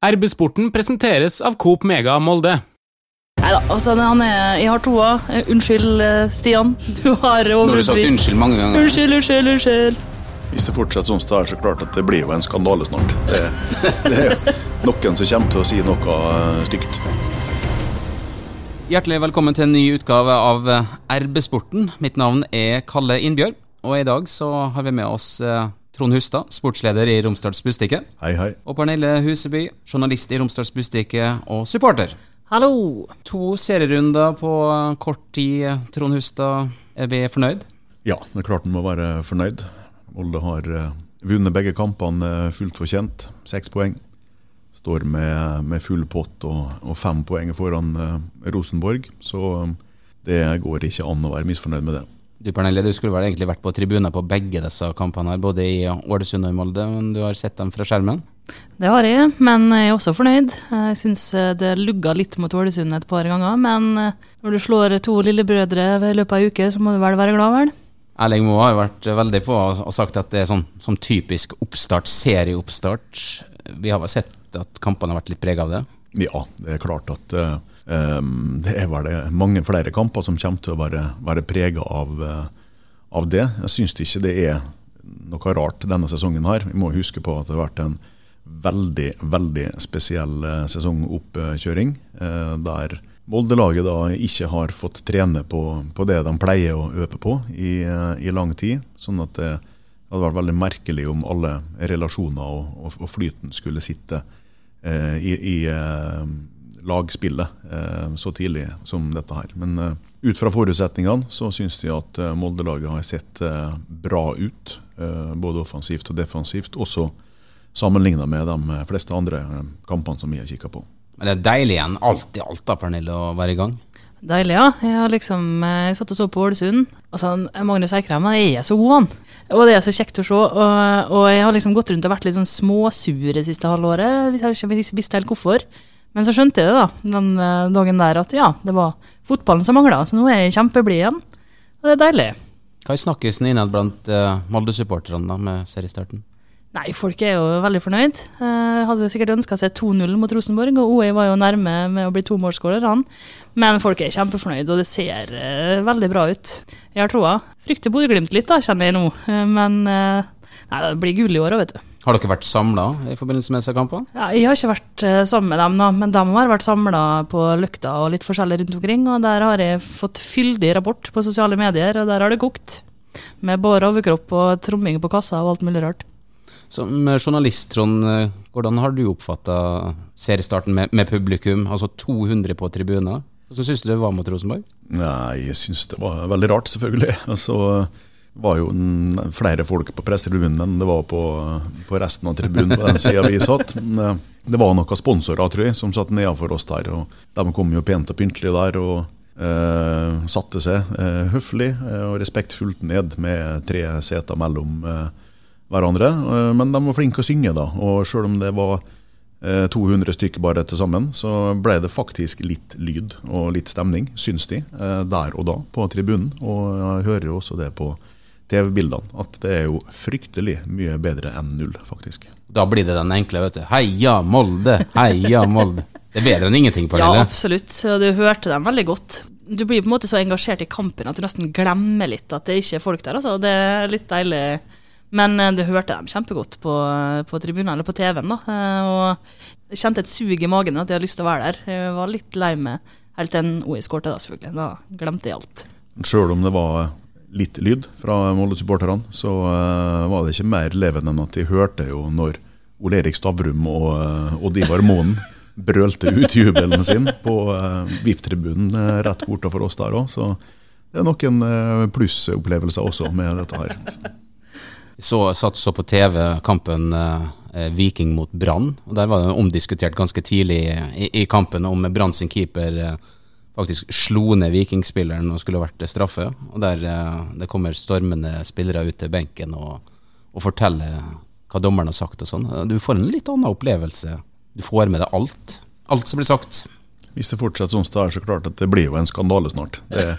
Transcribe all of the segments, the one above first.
RB-sporten presenteres av Coop Mega Molde. Nei da, altså han er Jeg har toa. Unnskyld, eh, Stian. Du har overbevist. Nå har du sagt unnskyld mange ganger. Unnskyld, unnskyld, unnskyld. Hvis det fortsetter sånn, så er det så klart at det blir jo en skandale snart. Det, det er noen som kommer til å si noe eh, stygt. Hjertelig velkommen til en ny utgave av eh, RB-sporten. Mitt navn er Kalle Innbjørg, og i dag så har vi med oss Trond Hustad, sportsleder i Romsdals Bustikke, Hei, hei. og Pernille Huseby, journalist i Romsdals Bustikke og supporter. Hallo. To serierunder på kort tid. Trond Hustad, er vi fornøyd? Ja, det er klart en må være fornøyd. Molde har eh, vunnet begge kampene eh, fullt fortjent. Seks poeng. Står med, med full pott og, og fem poeng foran eh, Rosenborg. Så det går ikke an å være misfornøyd med det. Du Pernille, du skulle vel egentlig vært på tribunen på begge disse kampene, her, både i Ålesund og i Molde, men du har sett dem fra skjermen? Det har jeg, men jeg er også fornøyd. Jeg syns det lugga litt mot Ålesund et par ganger, men eh, når du slår to lillebrødre i løpet av ei uke, så må du vel være glad, vel? Erling Moe har jo vært veldig på og sagt at det er sånn som typisk oppstart, serieoppstart. Vi har vel sett at kampene har vært litt prega av det. Ja, det er klart at uh, det er vel mange flere kamper som kommer til å være, være prega av, eh, av det. Jeg syns ikke det er noe rart denne sesongen her. Vi må huske på at det har vært en veldig, veldig spesiell eh, sesongoppkjøring. eh, der Molde-laget da ikke har fått trene på, på det de pleier å øve på i, i lang tid. Sånn at det hadde vært veldig merkelig om alle relasjoner og, og, og flyten skulle sitte i, i lagspillet eh, så tidlig som dette her. Men eh, ut fra forutsetningene så syns de at eh, Molde-laget har sett eh, bra ut. eh, både offensivt og defensivt. Også sammenligna med de fleste andre eh, kampene som vi har kikka på. Men det er deilig igjen, alt i alt da, Pernille, å være i gang. Deilig, ja. Jeg har liksom jeg satt og så på Ålesund. Altså, Magnus Eikrem jeg er så god, han. Og det er så kjekt å se. Og, og jeg har liksom gått rundt og vært litt sånn småsur det siste halvåret. Hvis Jeg ikke visste helt hvorfor. Men så skjønte jeg det da, den eh, dagen der, at ja, det var fotballen som mangla. Så nå er jeg kjempeblid igjen. Og det er deilig. Hva er snakkisen innad blant uh, Molde-supporterne med seriestarten? Nei, folk er jo veldig fornøyd. Uh, hadde sikkert ønska seg 2-0 mot Rosenborg, og OE var jo nærme med å bli tomålsskårer, han. Men folk er kjempefornøyd, og det ser uh, veldig bra ut. Jeg har troa. Frykter Bodø-Glimt litt, da, kjenner jeg nå. Uh, men nei, det blir gull i år òg, vet du. Har dere vært samla i forbindelse med disse kampene? Ja, jeg har ikke vært eh, sammen med dem, da, men de har vært samla på Løkta og litt forskjellig rundt omkring. Og der har jeg fått fyldig rapport på sosiale medier, og der har det kokt. Med bare overkropp og tromming på kassa og alt mulig rart. Som journalist, Trond, eh, hvordan har du oppfatta seriestarten med, med publikum? Altså 200 på tribuner. Hvordan syns du det var mot Rosenborg? Nei, jeg syns det var veldig rart, selvfølgelig. Altså, var jo flere folk på pressetribunen enn det var på, på resten av tribunen på den sida vi satt. Men eh, det var noen sponsorer, tror jeg, som satt nedenfor oss der. og De kom jo pent og pyntelig der og eh, satte seg eh, høflig eh, og respektfullt ned med tre seter mellom eh, hverandre. Eh, men de var flinke å synge, da. Og sjøl om det var eh, 200 stykker bare til sammen, så ble det faktisk litt lyd og litt stemning, syns de, der og da på tribunen. Og jeg hører jo også det på TV-bildene, at det er jo fryktelig mye bedre enn null, faktisk. Da blir det den enkle, vet du. Heia Molde! Heia Molde! Det er bedre enn ingenting, Ja, Pernille. absolutt. Du hørte dem veldig godt. Du blir på en måte så engasjert i kampen at du nesten glemmer litt at det ikke er folk der. Altså. Det er litt deilig. Men det du hørte dem kjempegodt på, på tribunen, eller på TV-en. da. Eh, Og jeg kjente et sug i magen at jeg hadde lyst til å være der. Jeg var litt lei meg helt til OI skårte, da, selvfølgelig. Da glemte jeg alt. Sjøl om det var litt lyd fra Molde-supporterne, så eh, var det ikke mer levende enn at de hørte jo når Ole Erik Stavrum og uh, Odd Ivar Moen brølte ut jubelen sin på eh, rett bortafor oss der òg. Så det er noen plussopplevelser også med dette her. Så satt så på TV kampen eh, Viking mot Brann, og der var det omdiskutert ganske tidlig i, kampen om Brann sin keeper eh, faktisk slo ned Vikingspilleren og skulle vært straffe. Og der eh, det kommer stormende spillere ut til benken og, og forteller hva dommeren har sagt og sånn. Du får en litt annen opplevelse. Du får med deg alt. Alt som blir sagt. Hvis det fortsetter sånn, så er det så klart at det blir jo en skandale snart. Det,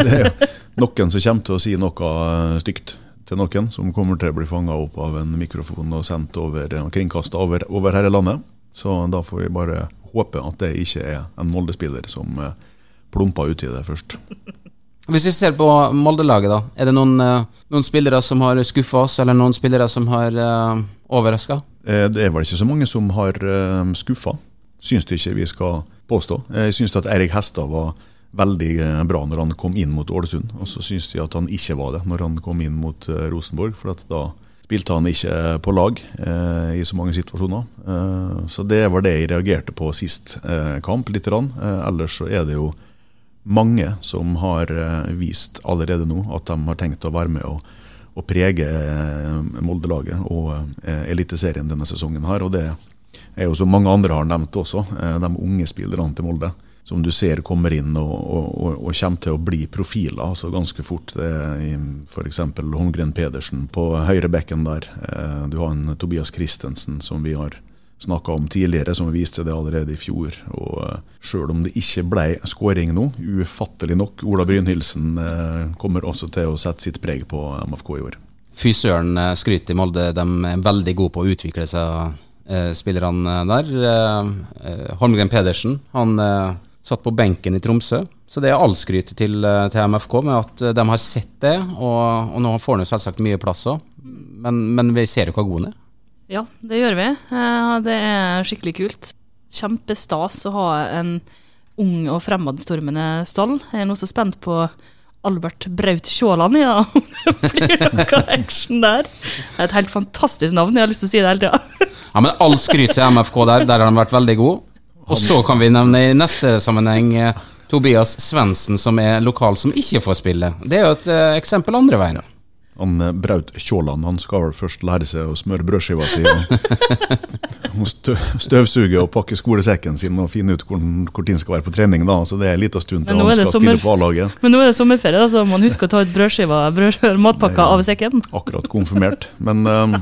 det er jo noen som kommer til å si noe stygt til noen, som kommer til å bli fanga opp av en mikrofon og sendt over og kringkasta over, over hele landet. Så da får vi bare håpe at det ikke er en Molde-spiller som eh, plumper uti det først. Hvis vi ser på Molde-laget, da. Er det noen, eh, noen spillere som har skuffa oss, eller noen spillere som har uh, overraska? Eh, Det er vel ikke så mange som har uh, skuffa, syns det ikke vi skal påstå. Jeg syns at Eirik Hestad var veldig eh, bra når han kom inn mot Ålesund, og så syns de at han ikke var det når han kom inn mot eh, Rosenborg, for da spilte han ikke på lag eh, i så mange situasjoner. Eh, så det var det jeg reagerte på sist eh, kamp, lite grann. Eh, ellers så er det jo mange som har eh, vist allerede nå at de har tenkt å være med og, og prege eh, Molde-laget og eh, Eliteserien denne sesongen her. Og det er jo som mange andre har nevnt også, de unge spillerne til Molde. Som du ser kommer inn og, og, og, kommer til å bli profiler altså ganske fort. F.eks. Holmgren Pedersen på høyre bekken der. Du har en Tobias Christensen som vi har snakka om tidligere, som viste det allerede i fjor. Og eh, Sjøl om det ikke ble skåring nå, ufattelig nok, Ola Brynhildsen eh, kommer også til å sette sitt preg på MFK i år. Fy søren, eh, skryt i Molde. De er veldig gode på å utvikle seg, eh, spillerne der. Eh, eh, Holmgren Pedersen han eh, satt på benken i Tromsø. Så det er all skryt til, eh, til MFK med at eh, de har sett det, og, og nå får han jo selvsagt mye plass òg. Men, men vi ser jo hva god han er. Ja, det gjør vi. Eh, Det er skikkelig kult. Kjempestas å ha en ung og fremadstormende stall. Jeg er nå så spent på Albert Braut Sjåland ja. Om det blir noe action der. Det er et helt fantastisk navn, jeg har lyst til å si det hele tida. Ja, men all skryt til MFK der, der har de vært veldig god. Og så kan vi nevne i neste sammenheng eh, Tobias Svendsen, som er lokal, som ikke får spille. Det er jo et eh, eksempel andre veien. Han eh, Braut Kjåland han skal vel først lære seg å smøre brødskiva si. og- og stø- Støvsuge og pakke skolesekken sin og finne ut hvor, hvor skal være på trening. da, så Det er en liten stund til han er det skal spille sommer- på A-laget. Men nå er det sommerferie, da, så man husker å ta ut brødskiva, brød, matpakka av sekken. Akkurat konfirmert. Men um,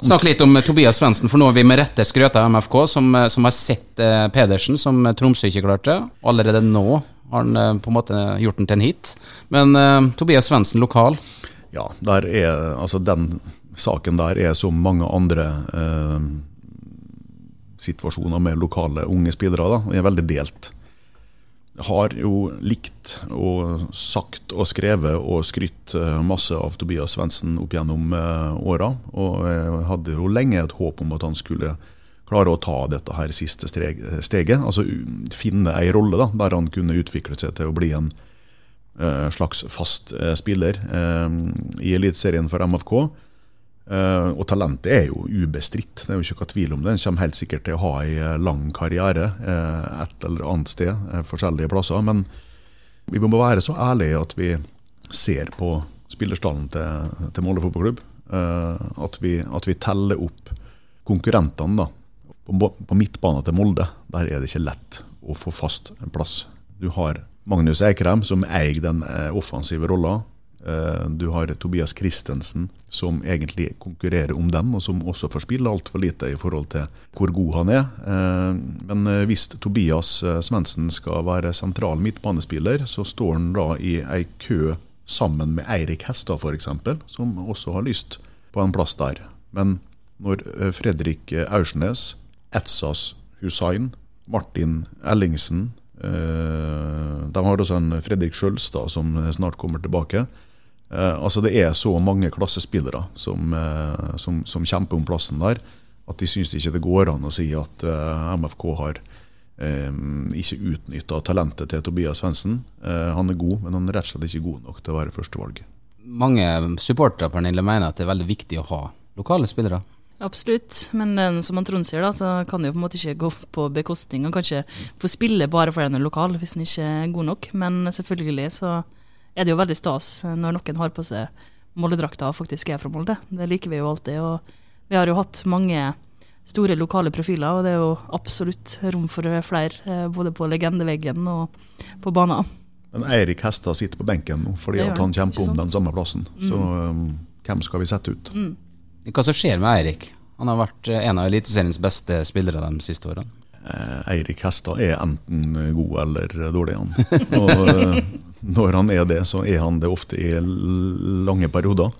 Snakk litt om eh, Tobias Svendsen, for nå har vi med rette skrøta av MFK, som, eh, som har sett eh, Pedersen, som Tromsø ikke klarte. Allerede nå har han eh, på en måte gjort den til en hit. Men eh, Tobias Svendsen lokal. Ja, er, altså den saken der er som mange andre eh, situasjoner med lokale unge spillere. da, er veldig delt. Har jo likt og sagt og skrevet og skrytt eh, masse av Tobias Svendsen opp gjennom eh, åra. Og jeg hadde jo lenge et håp om at han skulle klare å ta dette her siste steget. Altså finne ei rolle da, der han kunne utvikle seg til å bli en slags fast eh, spiller eh, i Eliteserien for MFK. Eh, og talentet er jo ubestridt, det er jo ikke noe tvil om det. En kommer helt sikkert til å ha eh, lang karriere eh, et eller annet sted, eh, forskjellige plasser. Men vi må være så ærlige at vi ser på spillerstallen til, til Molde fotballklubb. eh, at, vi, at vi teller opp konkurrentene. da. På, på midtbanen til Molde der er det ikke lett å få fast plass. Du har Magnus Eikrem, som eier den eh, offensive rolla. Eh, Du har Tobias Christensen, som egentlig konkurrerer om den, og som også får spille altfor lite i forhold til hvor god han er. Eh, Men hvis Tobias Svendsen skal være sentral midtbanespiller, så står han da i ei kø sammen med Eirik Hestad f.eks., som også har lyst på en plass der. Men når Fredrik Aursnes, Etsas Hussain, Martin Ellingsen De har også en Fredrik Sjølstad som snart kommer tilbake. Eh, altså Det er så mange klassespillere som, eh, som, som kjemper om plassen der, at de syns ikke det går an å si at eh, MFK har eh, ikke utnytta talentet til Tobias Svendsen. Eh, han er god, men han er rett og slett ikke god nok til å være førstevalg. Mange supportere Pernille, mener at det er veldig viktig å ha lokale spillere. Absolutt, men eh, som han Trond sier, da, så kan det jo på en måte ikke gå på bekostning og kanskje få spille bare fordi han er lokal, hvis han ikke er god nok. Men selvfølgelig så er det jo veldig stas når noen har på seg Molde-drakta og faktisk er fra Molde. Det liker vi jo alltid. Og vi har jo hatt mange store lokale profiler, og det er jo absolutt rom for flere, eh, både på legendeveggen og på banen. Men Eirik Hestad sitter på benken nå fordi at han kjemper om den samme plassen. Så um, hvem skal vi sette ut? Hva som skjer med Eirik? Han har vært eh, en av Eliteseriens beste spillere de siste årene. Eh, Eirik Hestad er enten god eller dårlig, han. Og eh, når han er det, så er han det ofte i lange perioder.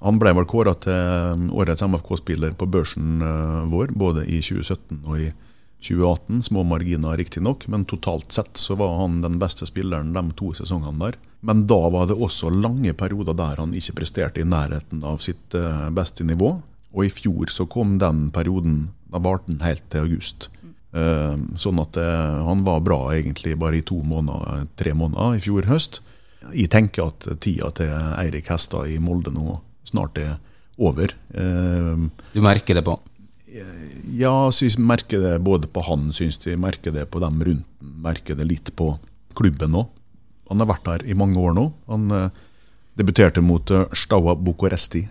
Han ble vel kåra til årets MFK-spiller på børsen vår, både i 2017 og i 2018. Små marginer, riktignok, men totalt sett så var han den beste spilleren de to sesongene der. Men da var det også lange perioder der han ikke presterte i nærheten av sitt eh, beste nivå. Og i fjor så kom den perioden, da varte den helt til august. Eh, sånn at eh, han var bra egentlig bare i to måneder, tre måneder i fjor høst. Jeg tenker at tida til Eirik Hestad i Molde nå snart er over. Du merker det på ja, jeg merker det både på han, syns vi merker det på dem rundt merker det litt på klubben òg. Han har vært her i mange år nå. Han eh, debuterte mot eh, Staua Bucuresti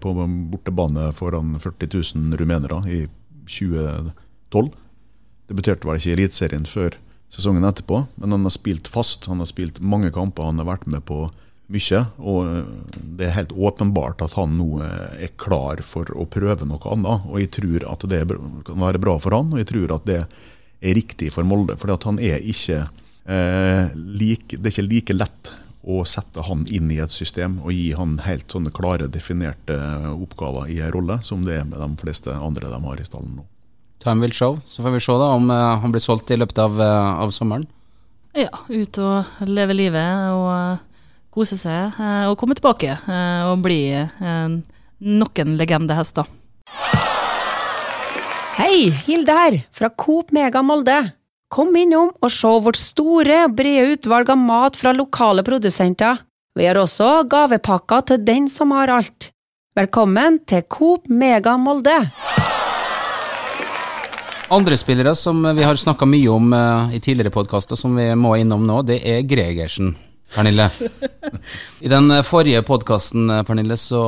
på bortebane foran 40 000 rumenere i 2012. Debuterte vel ikke i Eliteserien før sesongen etterpå, men han har spilt fast. Han har spilt mange kamper, han har vært med på mye. Og eh, det er helt åpenbart at han nå eh, er klar for å prøve noe annet. Og jeg tror at det kan være bra for han, og jeg tror at det er riktig for Molde. For han er ikke eh, like, Det er ikke like lett å sette han inn i et system og gi han helt sånne klare, definerte oppgaver i en rolle, som det er med de fleste andre de har i stallen nå. Time will show. Så får vi se da om eh, han blir solgt i løpet av, eh, av sommeren. Ja, ut og leve livet og eh, kose seg eh, og komme tilbake eh, og bli eh, nok en legendehest, da. Hei, Hilde her, fra Coop Mega Molde. Kom innom og se vårt store, brede utvalg av mat fra lokale produsenter. Vi har også gavepakker til den som har alt. Velkommen til Coop Mega Molde. Andre spillere som vi har snakka mye om i tidligere podkaster, som vi må innom nå, det er Gregersen. Pernille. I den forrige podkasten, Pernille, så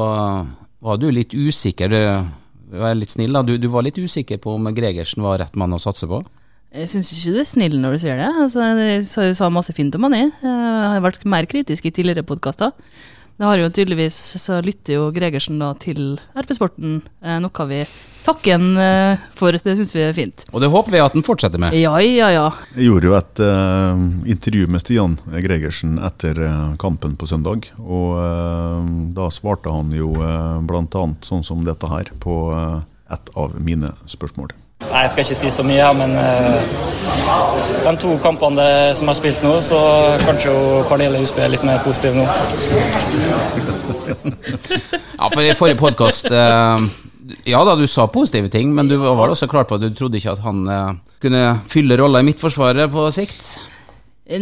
var du litt usikker. Du var litt snill, da. Du, du var litt usikker på om Gregersen var rett mann å satse på? Jeg syns ikke du er snill når du sier det. Altså, jeg sa- masse fint om han, jeg. Jeg har vært mer kritisk i tidligere podkaster. Det har jo tydeligvis, så lytter jo Gregersen da til RP-sporten, eh, noe vi takker han eh, for. Det syns vi er fint. Og det håper vi at han fortsetter med. Ja, ja, ja. Jeg gjorde jo et eh, intervju med Stian Gregersen etter eh, kampen på søndag. Og eh, da svarte han jo eh, bl.a. sånn som dette her på eh, et av mine spørsmål. Nei, Jeg skal ikke si så mye, men eh, de to kampene det- som jeg har spilt nå, så kanskje Pernille Husby er litt mer positiv nå. Ja, for i forrige podkast Ja da, du sa positive ting, men du var også klar på at du trodde ikke at han eh, kunne fylle rolla i Midtforsvaret på sikt?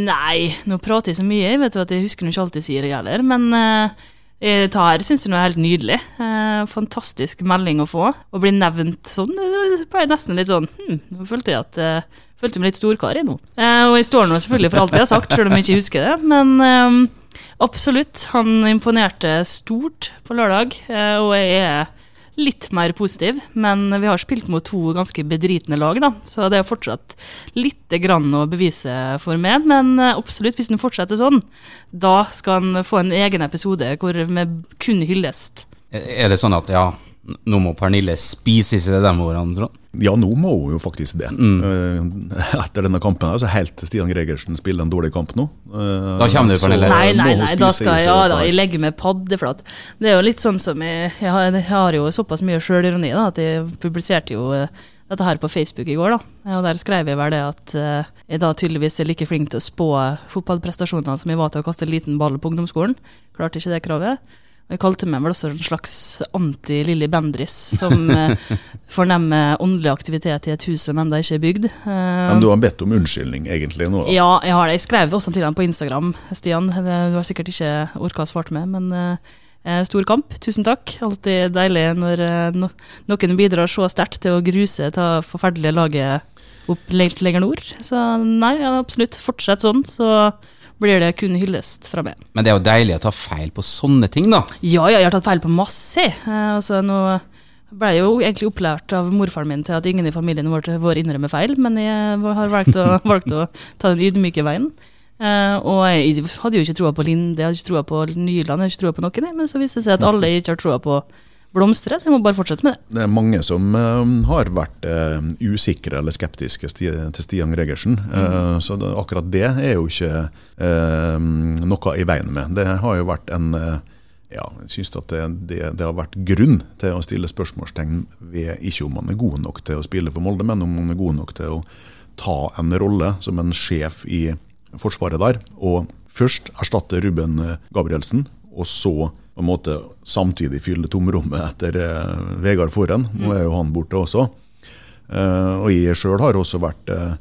Nei, nå prater jeg så mye, jeg vet jo at jeg husker ikke alltid sier det heller, men eh, her syns jeg nå er helt nydelig. Eh, fantastisk melding å få. Å bli nevnt sånn, det ble nesten litt sånn hm, Nå følte jeg at eh, følte meg litt storkar i nå. Eh, og jeg står nå selvfølgelig for alt jeg har sagt, selv om jeg ikke husker det, men eh, absolutt. Han imponerte stort på lørdag, eh, og jeg er litt mer positiv, men vi har spilt mot to ganske bedritne lag, da, så det er fortsatt litt grann å bevise for meg. Men eh, absolutt, hvis den fortsetter sånn, da skal en få en egen episode hvor vi kun hylles. Er det sånn at ja, nå må Pernille spise i seg de ordene? Trond? Ja, nå må hun jo faktisk det. Mm. etter denne kampen, her, så helt til Stian Gregersen spiller en dårlig kamp nå. Eh, Da kommer du, Pernille. Nei, nei, nei, da skal seg ja, da, jeg legger meg paddeflat. Det er jo litt sånn som jeg, jeg, har, jeg har jo såpass mye sjølironi at jeg publiserte jo eh, dette her på Facebook i går. da. Og Der skrev jeg vel det at eh, jeg da tydeligvis er like flink til å spå fotballprestasjoner som jeg var til å kaste en liten ball på ungdomsskolen. Klarte ikke det kravet. Jeg kalte meg vel også en slags anti-Lilly Bendris, som eh, fornemmer åndelig aktivitet i et hus som ennå ikke er bygd. Eh, Men du har bedt om unnskyldning egentlig nå? da? ja, jeg har det. Jeg skrev også til ham på Instagram, Stian. Du har sikkert ikke orka å svare med, men eh, stor kamp. Tusen takk. Alltid deilig når eh, no noen bidrar så sterkt til å gruse det forferdelige laget opp lenger nord. Så nei, absolutt. Fortsett sånn, så blir det kun hyllest fra meg. Men det er jo deilig å ta feil på sånne ting, da. Ja, ja, jeg har tatt feil på masse. Eh, altså, nå ble jeg jo egentlig opplært av morfaren min til at ingen i familien vår, vår innrømmer feil, men jeg har valgt å, valgt å ta den ydmyke veien. Eh, og jeg hadde jo ikke troa på Linde, jeg hadde ikke troa på Nyland, jeg hadde ikke troa på noen, men så viste det seg at alle ikke har troa på Blomstre, så jeg må bare fortsette med det. Det er mange som uh, har vært uh, usikre eller skeptiske sti til Stian Gregersen. Eh, så det, akkurat det er jo ikke noe i veien med. Det har jo vært en, Ja, jeg syns at det, det, det, har vært grunn til å stille spørsmålstegn ved ikke om han er god nok til å spille for Molde, men om han er god nok til å ta en rolle som en sjef i forsvaret der. Og først erstatte Ruben Gabrielsen, og så på en måte samtidig fylle tomrommet etter eh, Vegard Forhen. Nå er jo han borte også. Eh, og jeg sjøl har også vært eh,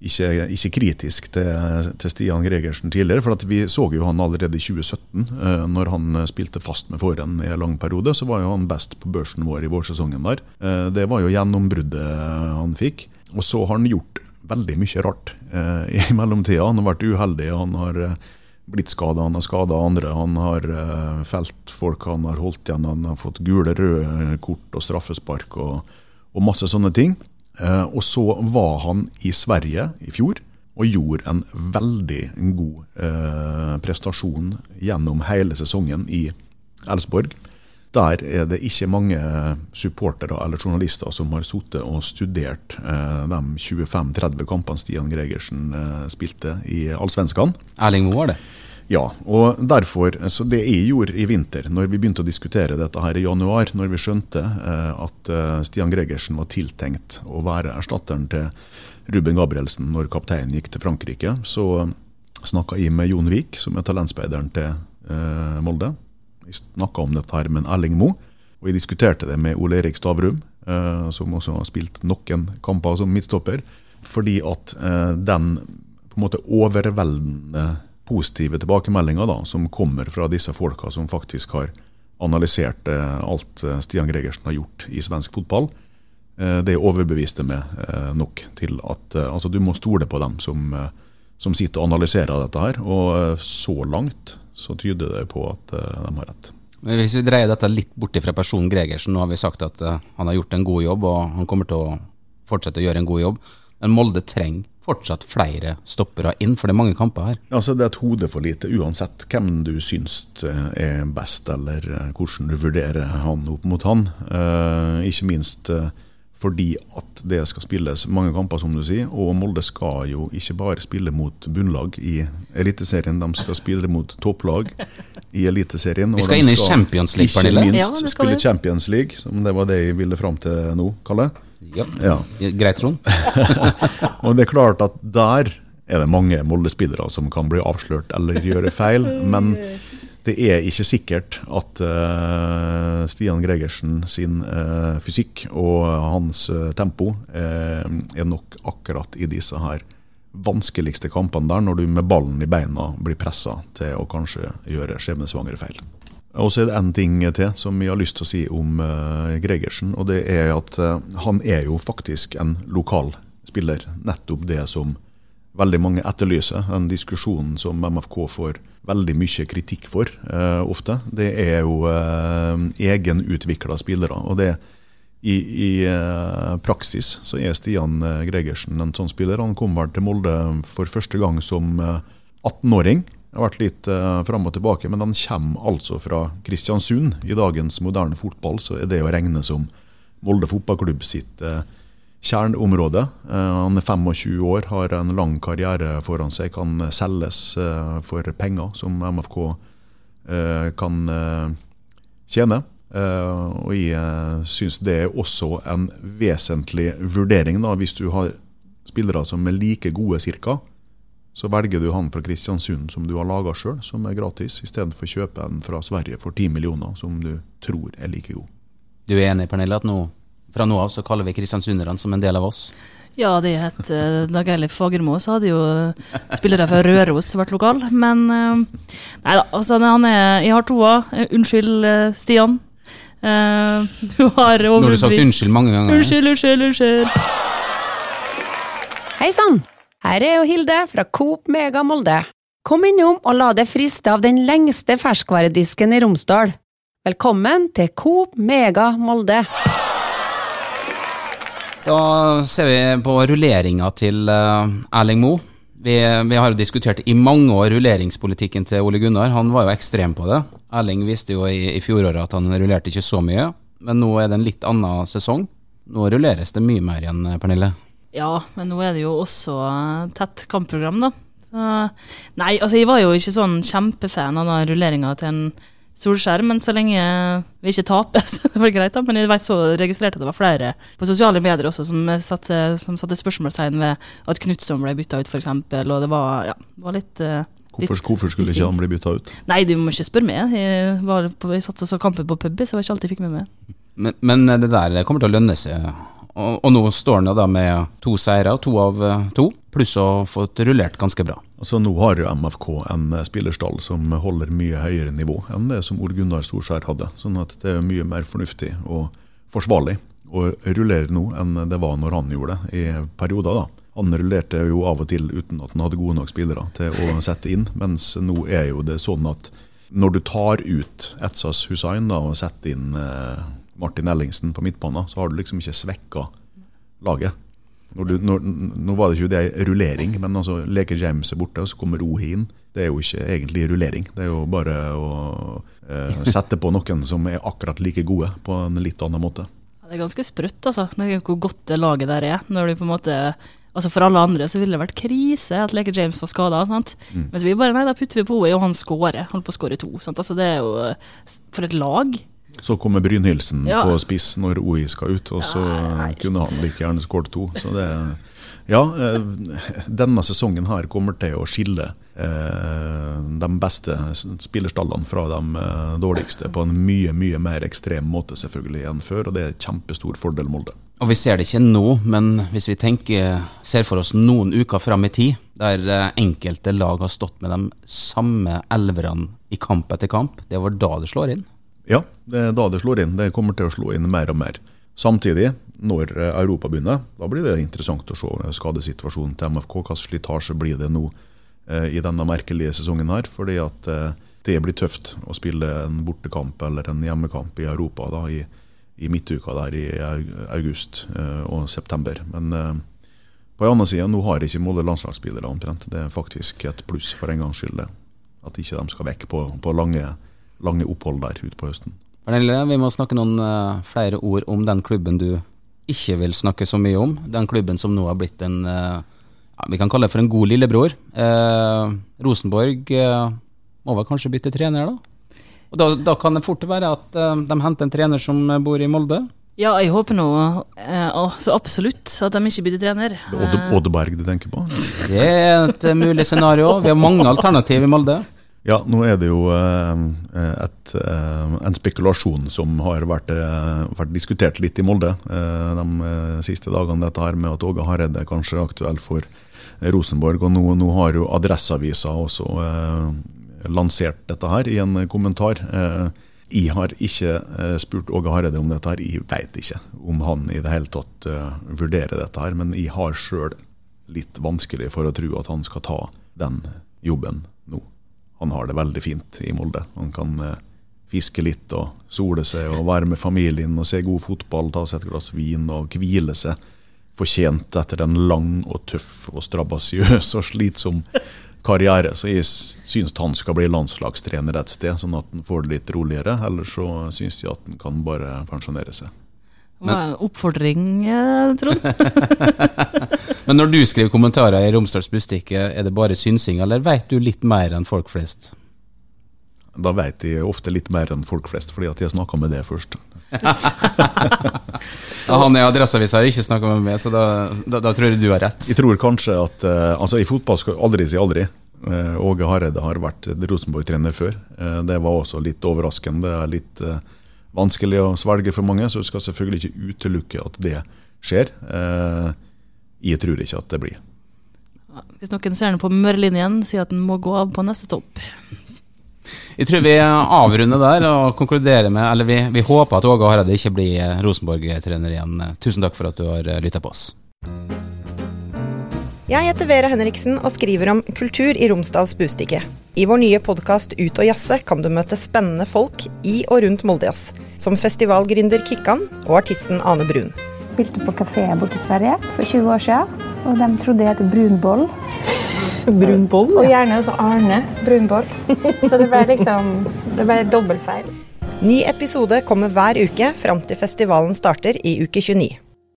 ikke, ikke kritisk til, til, Stian Gregersen tidligere. For vi så jo han allerede i 2017, eh, når han spilte fast med Forhen i en lang periode. Så var jo han best på børsen vår i vårsesongen der. Det var jo gjennombruddet han fikk. Og så har han gjort veldig mye rart eh, i mellomtida. Han har vært uheldig. han har blitt skada, han har skada andre. Han har uh, felt folk han har holdt igjen. Han har fått gule, røde kort og straffespark og, og masse sånne ting. Uh, og så var han i Sverige i fjor og gjorde en veldig god uh, prestasjon gjennom hele sesongen i Elsborg. Der er det ikke mange supportere eller journalister som har sittet og studert eh, de 25-30 kampene Stian Gregersen eh, spilte i Allsvenskan. Erling Moe var det? Ja, og derfor, så det jeg gjorde i vinter, når vi begynte å diskutere dette her i januar, når vi skjønte eh, at eh, Stian Gregersen var tiltenkt å være erstatteren til Ruben Gabrielsen når kapteinen gikk til Frankrike, så snakka jeg med Jon Vik, som er talentspeideren til eh, Molde. Vi snakka om dette her med Erling Moe, og vi diskuterte det med Ole Erik Stavrum, eh, som også har spilt noen kamper som midtstopper, fordi at eh, den på en måte overveldende positive tilbakemeldinga som kommer fra disse folka som faktisk har analysert eh, alt Stian Gregersen har gjort i svensk fotball. Det overbeviste meg nok til at altså, du må stole på dem som, som sitter og analyserer dette her. Og så langt så tyder det på at de har rett. Hvis vi dreier dette litt bort fra personen Gregersen, nå har vi sagt at han har gjort en god jobb, og han kommer til å fortsette å gjøre en god jobb. Men Molde trenger fortsatt flere stoppere inn, for det er mange kamper her. Altså Det er et hode for lite, uansett hvem du syns er best, eller eh, hvordan du vurderer han opp mot han. Eh, ikke minst eh, fordi at det skal spilles mange kamper, som du sier. Og Molde skal jo ikke bare spille mot bunnlag i Eliteserien, de skal spille mot topplag i Eliteserien. Vi skal inn i Champions League, Pernille. Ikke minst ja, spille Champions League, som det var det jeg ville fram til nå, Kalle. Ja. ja. Greit, Trond. og det er klart at der er det mange Molde-spillere som kan bli avslørt eller gjøre feil. Men det er ikke sikkert at uh, Stian Gregersen sin uh, fysikk og hans uh, tempo er nok akkurat i disse her vanskeligste kampene der, når du med ballen i beina blir pressa til å kanskje gjøre skjebnesvangre feil. Og så er det én ting til som jeg har lyst til å si om Gregersen. Og det er at han er jo faktisk en lokal spiller. Nettopp det som veldig mange etterlyser. Den diskusjonen som MFK får veldig mye kritikk for eh, ofte. Det er jo eh, egenutvikla spillere. Og det i, i praksis så er Stian Gregersen en sånn spiller. Han kom vel til Molde for første gang som 18-åring. Det har vært litt uh, fram og tilbake, men han kommer altså fra Kristiansund. I dagens moderne fotball så er det å regne som Molde fotballklubb sitt uh, kjerneområde. Uh, han er 25 år, har en lang karriere foran seg, kan selges uh, for penger som MFK kan tjene. og jeg syns det er også en vesentlig vurdering, da, hvis du har spillere som er like gode cirka, så velger du han fra Kristiansund som du har laga sjøl, som er gratis, istedenfor å kjøpe en fra Sverige for 10 millioner, som du tror er like god. Du er enig, Pernille, at nå, fra nå av så kaller vi kristiansunderne som en del av oss? Ja, det het uh, Dag Eilif Fagermo, så hadde jo spillere fra Røros vært lokal. Men uh, nei da, altså han er Jeg har toa. Unnskyld, Stian. Uh, du har overbevist Nå har du sagt unnskyld mange ganger. Unnskyld, unnskyld, unnskyld. Hei sann! Her er jo Hilde fra Coop Mega Molde. Kom innom og la deg friste av den lengste ferskvaredisken i Romsdal. Velkommen til Coop Mega Molde. Da ser vi på rulleringa til uh, Erling Moe. Vi, vi, har jo diskutert i mange år rulleringspolitikken til Ole Gunnar. Han var jo ekstrem på det. Erling visste jo i, i fjoråret at han rullerte ikke så mye, men nå er det en litt annen sesong. Nå rulleres det mye mer igjen, Pernille. Ja, men nå er det jo også tett kampprogram, da. Så, nei, altså jeg var jo ikke sånn kjempefan av den rulleringa til en Solskjær, men så lenge vi ikke taper, så det var greit. da, Men jeg vet så registrerte at det var flere på sosiale medier også som satte, som satte spørsmålstegn ved at Knutson ble bytta ut, f.eks. Og det var, ja, var litt uh, Hvorfor, hvorfor, skulle ikke han bli bytta ut? Nei, du må ikke spørre meg. Jeg, var på, jeg satt og så kampen på pub, så var ikke alt jeg fikk med meg. Men, men, det der kommer til å lønne seg. Og, og nå står han da med to seire, to av to, pluss å ha fått rullert ganske bra. Altså Nå har jo MFK en spillerstall som holder mye høyere nivå enn det som Ole Gunnar Storskjær hadde. Sånn at det er mye mer fornuftig og forsvarlig å rullere nå enn det var når han gjorde det i perioder. da. Han rullerte jo av og til uten at han hadde gode nok spillere til å sette inn, mens nå er jo det sånn at når du tar ut Etsas Hussein da, og setter inn eh, Martin Ellingsen på midtbanen, så har du liksom ikke svekka laget. Du, når, nå var det ikke det rullering, men altså leker James er borte, og så kommer Rohi inn. Det er jo ikke egentlig rullering. Det er jo bare å eh, sette på noen som er akkurat like gode, på en litt annen måte. Det er ganske sprøtt, altså, hvor godt det laget der er. Når du på en måte Altså For alle andre så ville det vært krise at Leke James var skada. Mm. Mens vi bare nei, da putter vi på henne, og han skårer. Holder på å skåre to. Sant? Altså Det er jo For et lag. Så kommer Brynhildsen ja. på spiss når OI skal ut, og så ja, kunne han like gjerne skåret to. Så det Ja, eh, denne sesongen her kommer til å skille eh, de beste spillerstallene fra de eh, dårligste på en mye, mye mer ekstrem måte selvfølgelig enn før, og det er kjempestor fordel Molde. Og vi ser det ikke nå, men hvis vi tenker, ser for oss noen uker fram i tid, der enkelte lag har stått med de samme elverne i kamp etter kamp, det var da det slår inn? Ja, det er da det slår inn. Det kommer til å slå inn mer og mer. Samtidig, når eh, Europa begynner, da blir det interessant å se skadesituasjonen til MFK. Hvilken slitasje blir det nå eh, i denne merkelige sesongen her? Fordi at eh, det blir tøft å spille en bortekamp eller en hjemmekamp i Europa da, i, i midtuka der i august og september. Men på en annen side, nå har ikke Molde landslagsspillere omtrent. Det er faktisk et pluss for en gangs skyld. At ikke de skal vekk på, på lange lange opphold der ute på høsten. Pernille, vi må snakke noen uh, flere ord om den klubben du ikke vil snakke så mye om. Den klubben som nå har blitt en uh, ja, vi kan kalle det for en god lillebror. Uh, Rosenborg må vel kanskje bytte trener, da? Og da, da kan det fort være at de henter en trener som bor i Molde? Ja, jeg håper nå så absolutt at de ikke bytter trener. Det er Oddeberg du tenker på? Det er et mulig scenario. Vi har mange alternativ i Molde. Ja, nå er det jo eh, et, eh, en spekulasjon som har vært, eh, vært, diskutert litt i Molde de siste dagene, dette her med at Åge Hareide kanskje aktuell for Rosenborg. Og nå, nå har jo Adresseavisa også lansert dette her i en kommentar. Jeg har ikke spurt Åge Hareide om dette, her. jeg vet ikke om han i det hele tatt vurderer dette. her, Men jeg har sjøl litt vanskelig for å tro at han skal ta den jobben han har det veldig fint i Molde. Han kan eh, fiske litt og sole seg og være med familien og se god fotball, ta seg et glass vin og hvile seg fortjent etter en lang og tøff og strabasiøs og slitsom karriere. Så jeg syns han skal bli landslagstrener et sted, sånn at han får det litt roligere. Eller så syns jeg at han kan bare pensjonere seg. Men, oppfordring, eh, Trond. Men når du skriver kommentarer i Romsdals Bustikke, er det bare synsing, eller vet du litt mer enn folk flest? Da vet jeg ofte litt mer enn folk flest, fordi at jeg snakka med det først. så han i Adresseavisa har ikke snakka med meg, så da, da, da, tror jeg du har rett. Jeg tror kanskje at uh, Altså, i fotball skal aldri si aldri. Uh, Åge Hareide har vært Rosenborg-trener før. Uh, det var også litt overraskende. litt vanskelig å svelge for mange, så du skal selvfølgelig ikke utelukke at det skjer. Eh, jeg tror ikke at det blir. Hvis noen ser den på mørlinjen, sier at den må gå av på neste stopp. Jeg tror vi avrunder der og konkluderer med Eller vi, vi håper at Åge Hareide ikke blir Rosenborg-trener igjen. Tusen takk for at du har lytta på oss. Jeg heter Vera Henriksen og skriver om kultur i Romsdals Bustikke. I vår nye podkast Ut og jazze kan du møte spennende folk i og rundt Moldejazz. Som festivalgründer Kikkan og artisten Ane Brun. Spilte på kafé borte i Sverige for 20 år siden, og de trodde jeg het Brunboll. Brunboll? Ja. Og gjerne også Arne Brunboll. Så det ble liksom Det ble dobbeltfeil. Ny episode kommer hver uke fram til festivalen starter i uke 29.